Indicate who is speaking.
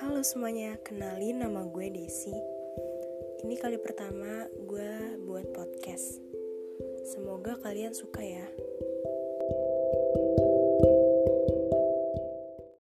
Speaker 1: Halo semuanya, kenalin nama gue Desi. Ini kali pertama gue buat podcast. Semoga kalian suka ya.